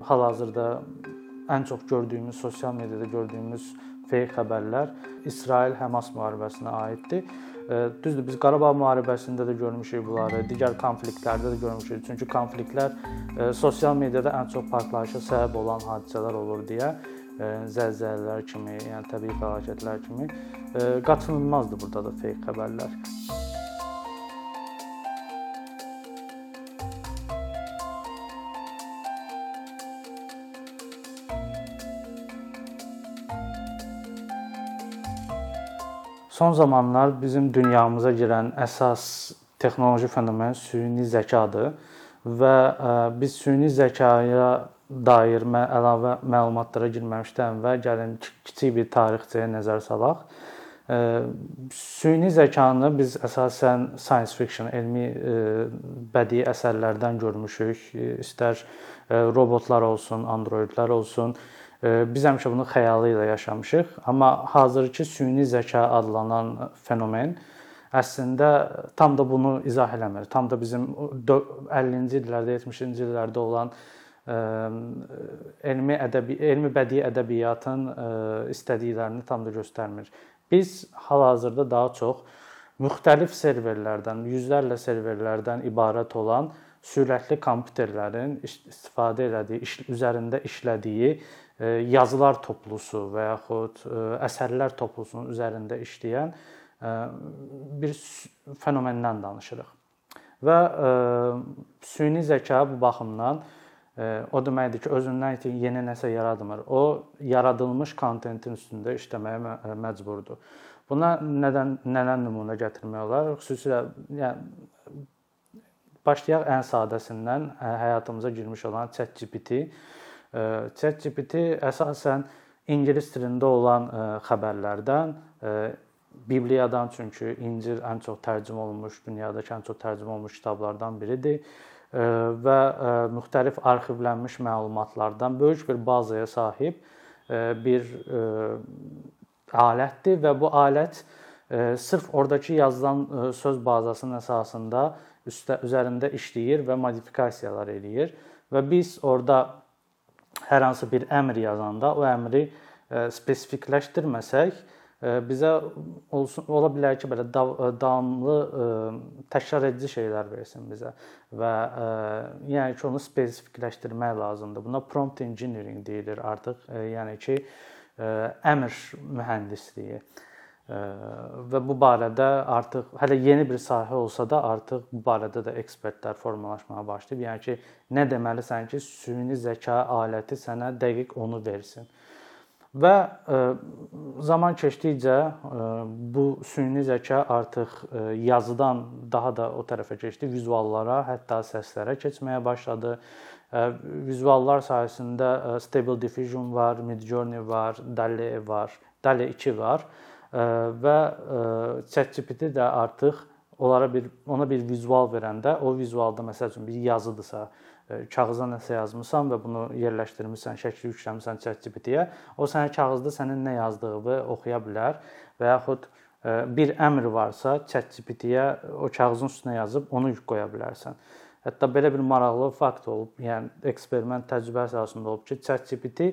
Hal-hazırda ən çox gördüyümüz sosial mediada gördüyümüz feyk xəbərlər İsrail-Həmas müharibəsinə aiddir. Düzdür, biz Qarabağ müharibəsində də görmüşük bunları, digər konfliktlərdə də görmüşük. Çünki konfliktlər sosial mediada ən çox partlayışa səbəb olan hadisələr olur deyə zəlzələlər kimi, yəni təbii fəlakətlər kimi qaçınılmazdır burada da feyk xəbərlər. Son zamanlar bizim dünyamıza girən əsas texnoloji fenomen süni zəkadır və biz süni zəkaya dair əlavə məlumatlara girməmişdən əvvəl gəlin kiçik bir tarixçəyə nəzər salaq. Süni zəkanı biz əsasən science fiction, elmi bədii əsərlərdən görmüşük. İstər robotlar olsun, androidlər olsun. Biz həmişə bunu xəyalı ilə yaşamışıq, amma hazırki süni zəka adlanan fenomen əslində tam da bunu izah eləmir. Tam da bizim 50-ci illərdə, 70-ci illərdə olan elmi ədəbi elmi bədii ədəbiyyatın istədiklərini tam da göstərmir. Biz hal-hazırda daha çox müxtəlif serverlərdən, yüzlərlə serverlərdən ibarət olan sürətli kompüterlərin istifadə elədiyi, iş üzərində işlədiyi yazılar toplusu və yaxud əsərlər toplusunun üzərində işləyən bir fenomendən danışırıq. Və süni zəka bu baxımdan o deməkdir ki, özündən yeni nəsə yaratmır. O yaradılmış kontentin üstündə işləməyə məcburdur. Buna nədən nədən nümunə gətirmək olar? Xüsusilə yəni başlayaq ən sadəsindən həyatımıza girmiş olan ChatGPT. ChatGPT əsasən ingilis dilində olan xəbərlərdən Bibliyadan çünki İncil ən çox tərcümə olunmuş, dünyadakı ən çox tərcümə olunmuş kitablardan biridir. Və müxtəlif arxivlənmiş məlumatlardan böyük bir bazaya sahib bir alətdir və bu alət sırf oradakı yazılan söz bazasının əsasında üstə üzərində işləyir və modifikasiyalar eləyir və biz orada hər hansı bir əmr yazanda o əmri spesifikləşdirməsək bizə olsun ola bilər ki, belə davamlı təkrar edici şeylər versin bizə və yəni ki, onu spesifikləşdirmək lazımdır. Buna prompt engineering deyilir artıq. Yəni ki, əmr mühəndisliyi və bu barədə artıq hələ yeni bir sahə olsa da artıq bu barədə də ekspertlər formalaşmağa başlayıb. Yəni ki, nə deməlisən ki, süni zəka aləti sənə dəqiq onu versin. Və e, zaman keçdikcə e, bu süni zəka artıq e, yazıdan daha da o tərəfə keçdi, vizuallara, hətta səslərə keçməyə başladı. Vizuallar sahəsində Stable Diffusion var, Midjourney var, DALL-E var, DALL-E 2 var və ChatGPT də artıq onlara bir ona bir vizual verəndə o vizualda məsəl üçün bir yazıdırsa, kağıza nəsə yazmısan və bunu yerləşdirmisən, şəkli yükləmisən ChatGPT-yə, o sənə kağızda sənin nə yazdığını oxuya bilər və yaxud bir əmr varsa ChatGPT-yə o kağızın üstünə yazıb onu yük qoya bilərsən. Hətta belə bir maraqlı fakt olub, yəni eksperiment təcrübə əsasında olub ki, ChatGPT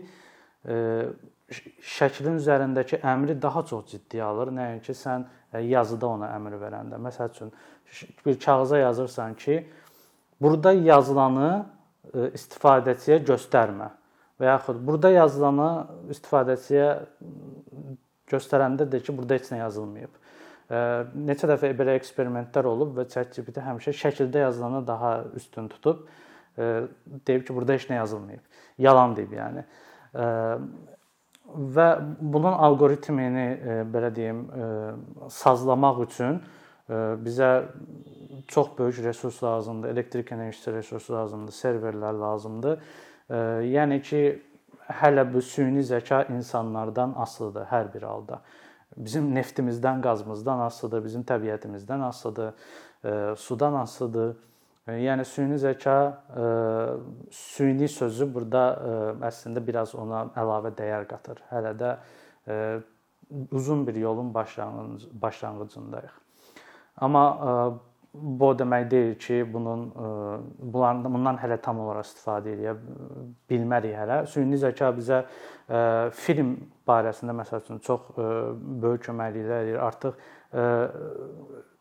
şəklin üzərindəki əmri daha çox ciddiyə alır, nəinki sən yazıda ona əmr verəndə. Məsəl üçün bir kağıza yazırsan ki, burada yazılanı e, istifadəçiyə göstərmə və yaxud burada yazılanı istifadəçiyə göstərəndə de ki, burada heç nə yazılmayıb. E, neçə dəfə belə eksperimentlər olub və ChatGPT həmişə şəkildə yazılanı daha üstün tutub e, deyib ki, burada heç nə yazılmayıb. Yalan deyib yəni. Və bunun alqoritmini belə deyim, sazlamaq üçün bizə çox böyük resurs lazımdır, elektrik enerjisi resursu lazımdır, serverlər lazımdır. Yəni ki, hələ bu süni zəka insanlardan asılıdır hər bir halda. Bizim neftimizdən, qazımızdan asılıdır, bizim təbiətimizdən asılıdır, sudan asılıdır. Yəni süni zəka süni sözü burada əslində biraz ona əlavə dəyər qatır. Hələ də uzun bir yolun başlanğıcındayıq. Amma bu demək deyil ki, bunun bunların bundan hələ tam olaraq istifadə edə bilmərik hələ. Süni zəka bizə film barəsində məsəl üçün çox böyük köməkliklər edir. Artıq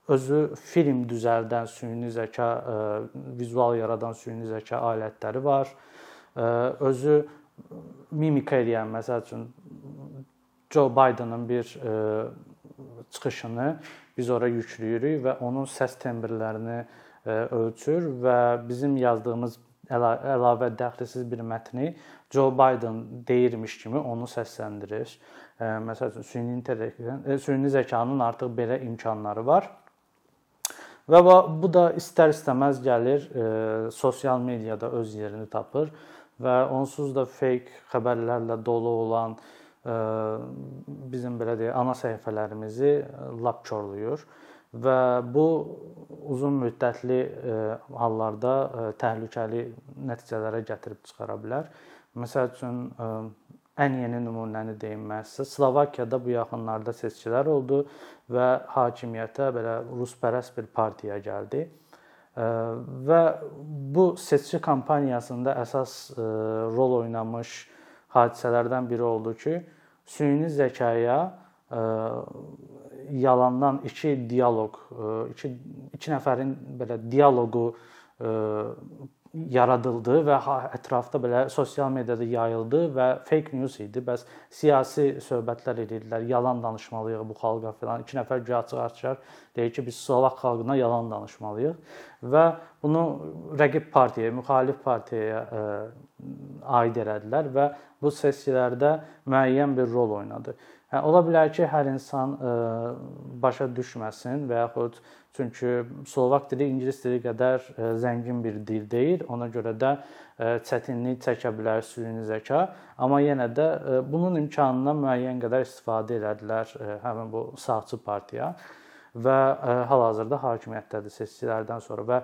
özü film düzəldən süni zəka, vizual yaradan süni zəka alətləri var. Özü mimika edən, məsəl üçün Joe Bidenın bir çıxışını biz ora yükləyirik və onun səs tembrlərini e, ölçür və bizim yazdığımız əlavə dəxlisiz bir mətni Joe Biden deyirmiş kimi onu səsləndirir. E, məsəl üçün süni intellektin, e, süni zəkanın artıq belə imkanları var. Və bu da istər-istəməz gəlir sosial mediada öz yerini tapır və onsuz da fake xəbərlərlə dolu olan bizim belə deyək, ana səhifələrimizi lap korlayır və bu uzun müddətli hallarda təhlükəli nəticələrə gətirib çıxara bilər. Məsəl üçün ən yeni nümunəni deyim mənsə, Slovakiyada bu yaxınlarda seçkilər oldu və hakimiyyətə belə ruspərəst bir partiya gəldi. Və bu seçki kampaniyasında əsas rol oynamış hadisələrdən biri oldu ki, süni zəkaya yalandan iki dialoq, iki iki nəfərin belə dialoqu yaradıldı və ətrafda belə sosial mediada yayıldı və fake news idi. Bəs siyasi söhbətlər edirdilər, yalan danışmalıyıq bu xalqa filan. İki nəfər güya açıq-açıq deyir ki, biz Slovak xalqına yalan danışmalıyıq və bunu rəqib partiyaya, müxalif partiyaya aid elədilər və bu sessiyalarda müəyyən bir rol oynadı. Hə, ola bilər ki, hər insan ə, başa düşməsin və yaxud çünki Slovak dili ingilis dili qədər ə, zəngin bir dil deyil. Ona görə də ə, çətinlik çəkə bilər süni zəka, amma yenə də ə, bunun imkanından müəyyən qədər istifadə elədilər həmin bu sağçı partiya. Və hal-hazırda hakimiyyətdədir seçkilərdən sonra. Və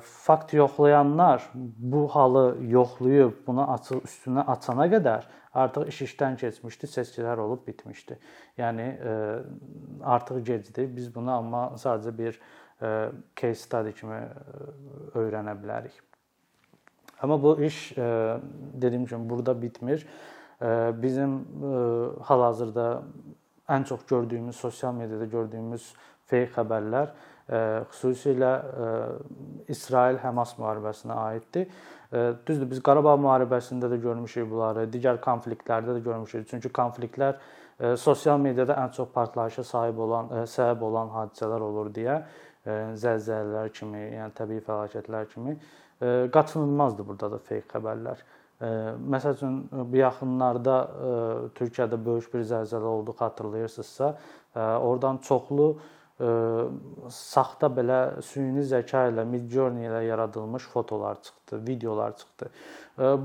fakt yoxlayanlar bu halı yoxlayıb bunu açıq üstünə açana qədər artıq iş işdən keçmişdi, seçkilər olub bitmişdi. Yəni artıq gecdir. Biz bunu amma sadəcə bir case study kimi öyrənə bilərik. Amma bu iş dediyim kimi burada bitmir. Bizim hal-hazırda ən çox gördüyümüz sosial mediada gördüyümüz feyk xəbərlər xüsusilə İsrail-Həmas müharibəsinə aiddir. Düzdür, biz Qarabağ müharibəsində də görmüşük bunları, digər konfliktlərdə də görmüşük. Çünki konfliktlər sosial mediada ən çox partlayışa sahib olan, səbəb olan hadisələr olur deyə zəlzələlər kimi, yəni təbii fəlakətlər kimi qaçınılmazdır burada da feyk xəbərlər. Məsəl üçün bu yaxınlarda Türkiyədə böyük bir zəlzələ oldu, xatırlayırsınızsa, oradan çoxlu saxta belə süni zəka ilə, Midjourney ilə yaradılmış fotolar çıxdı, videolar çıxdı.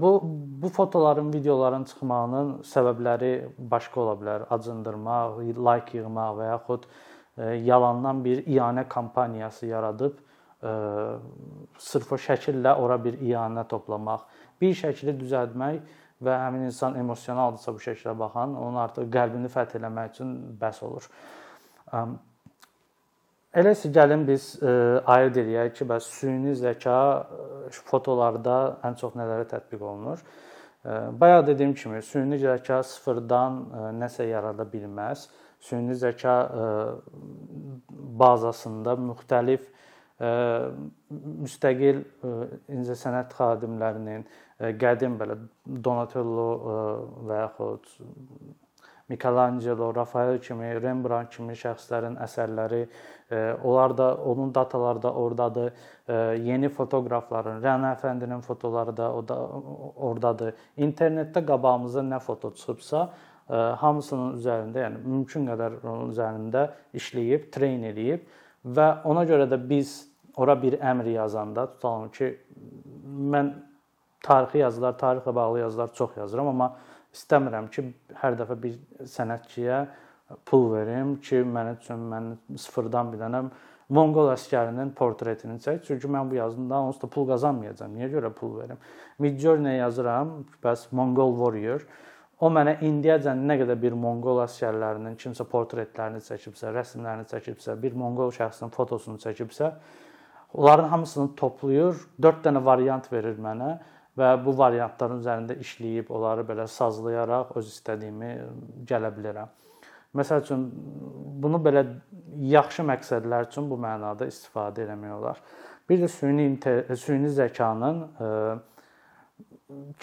Bu bu fotoların, videoların çıxmağının səbəbləri başqa ola bilər. Acındırmaq, like yığmaq və yaxud yalandan bir iyanə kampaniyası yaradıb sırf o şəkillə ora bir iyanə toplamaq, bir şəkli düzəltmək və həmin insan emosionaldırsa bu şəklə baxan, onun artıq qəlbini fəth eləmək üçün bəs olur. Elə isə gəlin biz e, ayırd eləyək ki, bəs süni zəka e, fotolarda ən çox nələrə tətbiq olunur? E, bayaq dediyim kimi, süni zəka sıfırdan nəsə yarada bilməz. Süni zəka bazasında müxtəlif müstəqil incəsənət xadimlərinin qədim belə Donatello və yaxud Michelangelo, Rafael kimi, Rembrandt kimi şəxslərin əsərləri, e, onlar da onun dataları da ordadır. E, yeni fotoqrafların, Rəna əfəndinin fotoları da ordadır. İnternetdə qabağımıza nə foto çıxıbsa, e, hamısının üzərində, yəni mümkün qədər onun üzərində işləyib, treyn eləyib və ona görə də biz ora bir əmr yazanda tutalım ki, mən tarixi yazılar, tarixlə bağlı yazılar çox yazıram, amma İstəmirəm ki, hər dəfə bir sənətçiyə pul verim ki, mənim üçün mən sıfırdan bir dənə Monqol əsgərinin portretini çək. Çünki mən bu yazımdan onsuz da pul qazanmayacağam. Niyə görə pul verim? Midjourney yazıram, bəs Mongol warrior. o mənə indiyəcən nə qədər bir Monqol əsgərlərinin kimsə portretlərini çəkibsə, rəsmlərini çəkibsə, bir Monqol şəxsinin fotosunu çəkibsə, onların hamısını toplayır, 4 dənə variant verir mənə və bu variantların üzərində işləyib onları belə sazlayaraq öz istədiyimi gələ bilərəm. Məsəl üçün bunu belə yaxşı məqsədlər üçün bu mənada istifadə etmək olar. Bir də süni süni zəkanın e,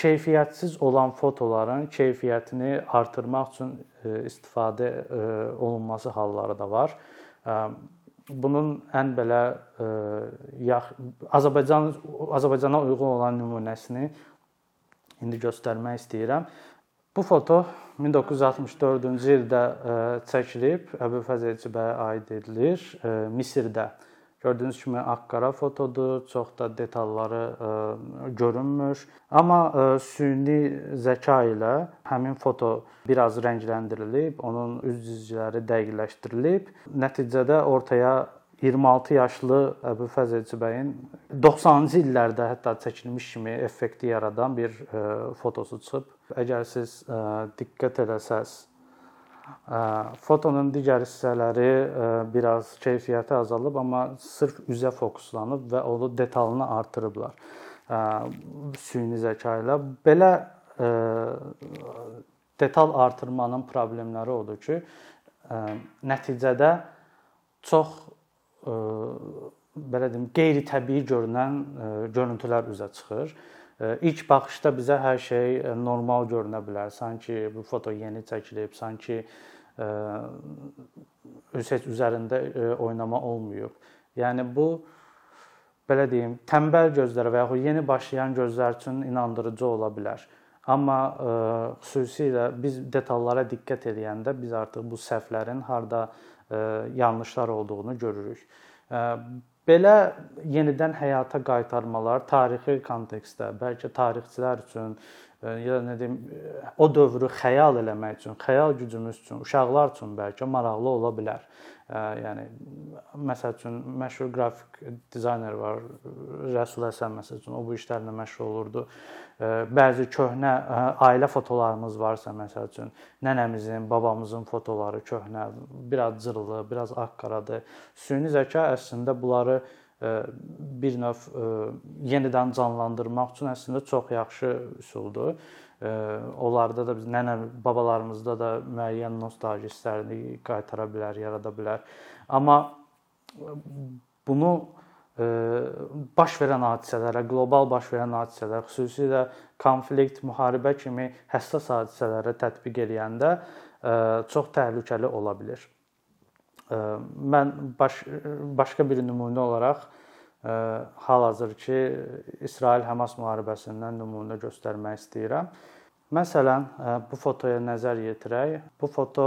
keyfiyyətsiz olan fotoların keyfiyyətini artırmaq üçün e, istifadə e, olunması halları da var. Bunun ən belə yax Azərbaycan Azərbaycana uyğun olan nümunəsini indi göstərmək istəyirəm. Bu foto 1964-cü ildə e, çəkilib, Əbülfəz Elçibəyə aid edilir, e, Misirdə. Gördüyünüz kimi ağ-qara fotodur, çox da detalları e, görünmür. Amma süni zəka ilə həmin foto biraz rəngləndirilib, onun üz cizgiləri dəqiqləşdirilib. Nəticədə ortaya 26 yaşlı Əbülfəz Elçibəyin 90-cı illərdə hətta çəkilmiş kimi effekti yaradan bir e, fotosu çıxıb. Əgər siz e, diqqət eləsəz, e, fotonun digər hissələri biraz keyfiyyəti azalıb, amma sırf üzə fokuslanıb və onu detalını artırıblar. Süni zəka ilə belə detal artırmanın problemləri odur ki, nəticədə çox belə deyim, qeyri-təbii görünən görüntülər üzə çıxır. İlk baxışda bizə hər şey normal görünə bilər. Sanki bu foto yeni çəkilib, sanki öz heç üzərində oynama olmayıb. Yəni bu belə deyim, tənbəl gözlərə və yaxud yeni başlayan gözlər üçün inandırıcı ola bilər. Amma ə, xüsusilə biz detallara diqqət edəndə biz artıq bu səhvlərin harda yanlışlar olduğunu görürük. Belə yenidən həyata qaytarmalar tarixi kontekstdə, bəlkə tarixçilər üçün ya nə deyim, o dövrü xəyal eləmək üçün, xəyal gücümüz üçün, uşaqlar üçün bəlkə maraqlı ola bilər. Yəni məsəl üçün məşhur qrafik dizayner var, Rəsul Həsən məsəl üçün o bu işlərlə məşğul olurdu. Bəzi köhnə ailə fotolarımız varsa məsəl üçün nənəmizin, babamızın fotoları köhnə, biraz cırılı, biraz ağ-qaradır. Süni zəka əslində bunları bir növ yenidən canlandırmaq üçün əslində çox yaxşı üsuldur onlarda da biz nənə babalarımızda da müəyyən nostalji hisslərini qaytara bilər, yarada bilər. Amma bunu baş verən hadisələrə, qlobal baş verən hadisələrə, xüsusilə konflikt, müharibə kimi həssas hadisələrə tətbiq edəndə çox təhlükəli ola bilər. Mən baş, başqa bir nümunə olaraq hal-hazırki İsrail-Həmas müharibəsindən nümunə göstərmək istəyirəm. Məsələn, bu fotoya nəzər yetirək. Bu foto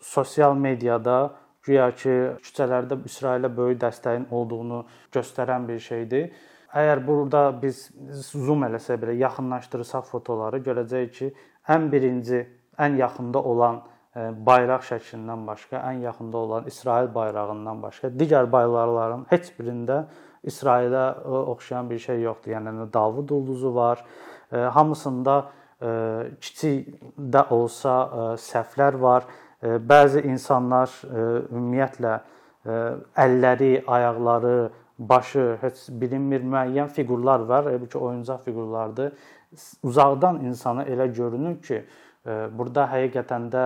sosial mediada güya ki, küçələrdə İsrailə böyük dəstəyin olduğunu göstərən bir şeydir. Əgər burada biz zoom eləsək belə yaxınlaşdırsaq fotoları görəcəyik ki, ən birinci, ən yaxında olan bayraq şəklindən başqa, ən yaxında olan İsrail bayrağından başqa digər bayraqların heç birində İsrailə oxşayan bir şey yoxdur. Yəni Davud ulduzu var. Hamısında kiçik də olsa səhvlər var. Bəzi insanlar ümumiyyətlə əlləri, ayaqları, başı heç bilinmir müəyyən fiqurlar var. Halbuki oyuncaq fiqurlardır. Uzaqdan insana elə görünür ki, burada həqiqətən də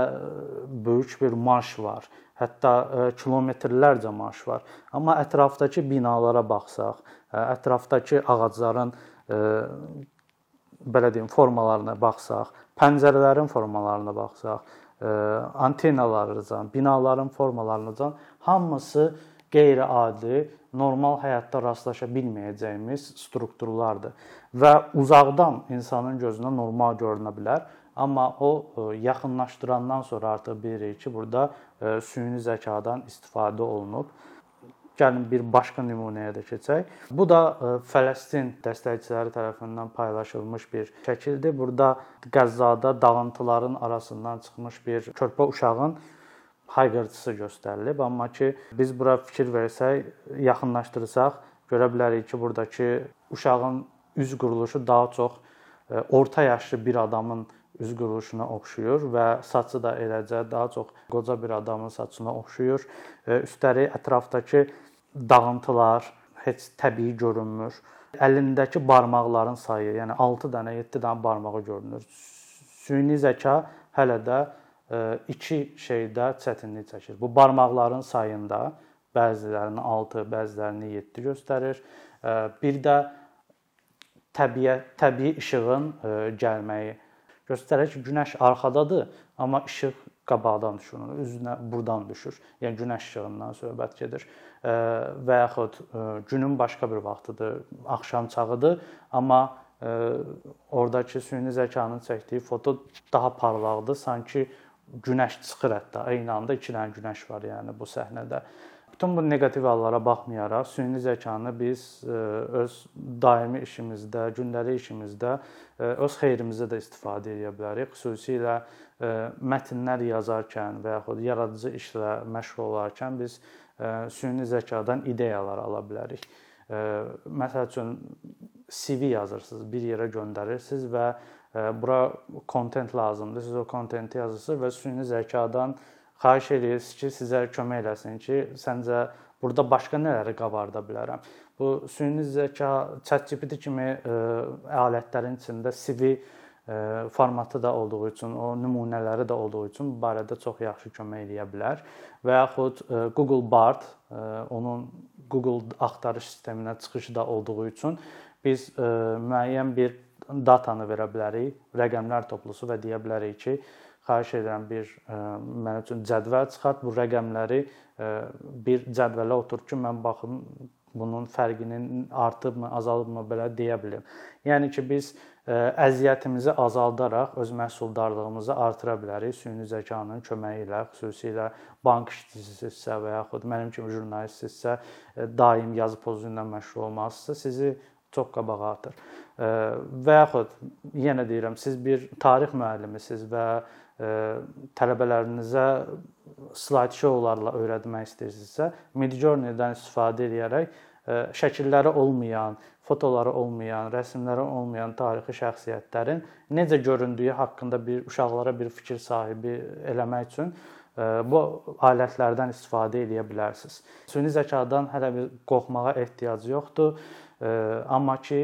böyük bir marş var. Hətta kilometrlərcə marş var. Amma ətrafdakı binalara baxsaq, ətrafdakı ağacların belə deyim formalarına baxsaq, pəncərələrin formalarına baxsaq, antenalarıcan, binaların formalarınacan hamısı qeyri-adi, normal həyatda rastlaşa bilməyəcəyimiz strukturlardır və uzaqdan insanın gözünə normal görünə bilər. Amma o e, yaxınlaşdırandan sonra artıq bilirik ki, burada e, süni zəkadan istifadə olunub. Gəlin bir başqa nümunəyə də keçək. Bu da e, Fələstin dəstəkçiləri tərəfindən paylaşılmış bir şəkildir. Burada Qəzzada dağıntıların arasından çıxmış bir körpə uşağın hayqırtısı göstərilib, amma ki biz bura fikir versək, yaxınlaşdırsaq görə bilərik ki, burdakı uşağın üz quruluşu daha çox orta yaşlı bir adamın üz quruluşuna oxşuyur və saçı da eləcə daha çox qoca bir adamın saçına oxşuyur. Üstəlik ətrafdakı dağıntılar heç təbii görünmür. Əlindəki barmaqların sayı, yəni 6 dənə, 7 dənə barmağı görünür. Süni zəka hələ də iki şeydə çətinlik çəkir. Bu barmaqların sayında bəzilərini 6, bəzilərini 7 göstərir. Bir də təbiət, təbii işığın e, gəlməyi göstərir ki, günəş arxadadır, amma işıq qabaqdan düşür, üzünə burdan düşür. Yəni günəş işığından söhbət gedir. Və yaxud günün başqa bir vaxtıdır, axşam çağıdır, amma ordakı süni zəkanın çəkdiyi foto daha parlaqdır, sanki günəş çıxır hətta. Eyni anda 2 dənə günəş var yəni bu səhnədə. Bütün bu neqativ hallara baxmayaraq süni zəkanı biz e, öz daimi işimizdə, gündəlik işimizdə e, öz xeyrimizə də istifadə edə bilərik. Xüsusilə e, mətnlər yazarkən və yaxud yaradıcı işlə məşğul olarkən biz süni zəkadan ideyalar ala bilərik. Məsəl üçün CV yazırsınız, bir yerə göndərirsiniz və bura kontent lazımdır. Siz o kontenti yazırsınız və süni zəkadan xahiş edirsiniz ki, sizə kömək eləsin ki, səncə burada başqa nələri qabarda bilərəm. Bu süni zəka, ChatGPT kimi ə, e, alətlərin içində CV ə, e, formatı da olduğu üçün, o nümunələri də olduğu üçün bu barədə çox yaxşı kömək eləyə bilər. Və yaxud ə, e, Google Bard, ə, onun Google axtarış sisteminə çıxışı da olduğu üçün biz ə, müəyyən bir datanı verə bilərik, rəqəmlər toplusu və deyə bilərik ki, xahiş edirəm bir e, mənim üçün cədvəl çıxart, bu rəqəmləri e, bir cədvələ otur ki, mən baxım bunun fərqinin artıbmı, azalıbmı belə deyə bilim. Yəni ki, biz e, əziyyətimizi azaldaraq öz məhsuldarlığımızı artıra bilərik süni zəkanın köməyi ilə, xüsusilə bank işçisisinizsə və yaxud mənim kimi jurnalistsinizsə, daim yazı pozu ilə məşğul olmalısınızsa, sizi çox qabağa atır. Və yaxud yenə deyirəm, siz bir tarix müəllimisiniz və tələbələrinizə slide show-larla öyrətmək istəyirsinizsə, Midjourney-dən istifadə edərək şəkilləri olmayan, fotoları olmayan, rəsmləri olmayan tarixi şəxsiyyətlərin necə göründüyü haqqında bir uşaqlara bir fikir sahibi eləmək üçün bu alətlərdən istifadə edə bilərsiniz. Süni zəkadan hələ bir qorxmağa ehtiyac yoxdur, amma ki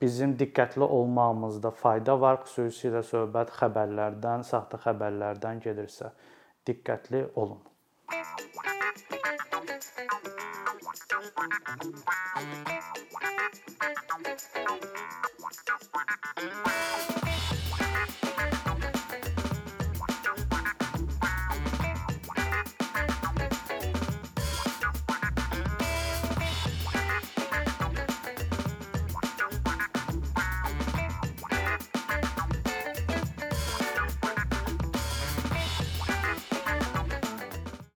bizim diqqətli olmağımızda fayda var, xüsusilə söhbət xəbərlərdən, saxta xəbərlərdən gedirsə, diqqətli olun.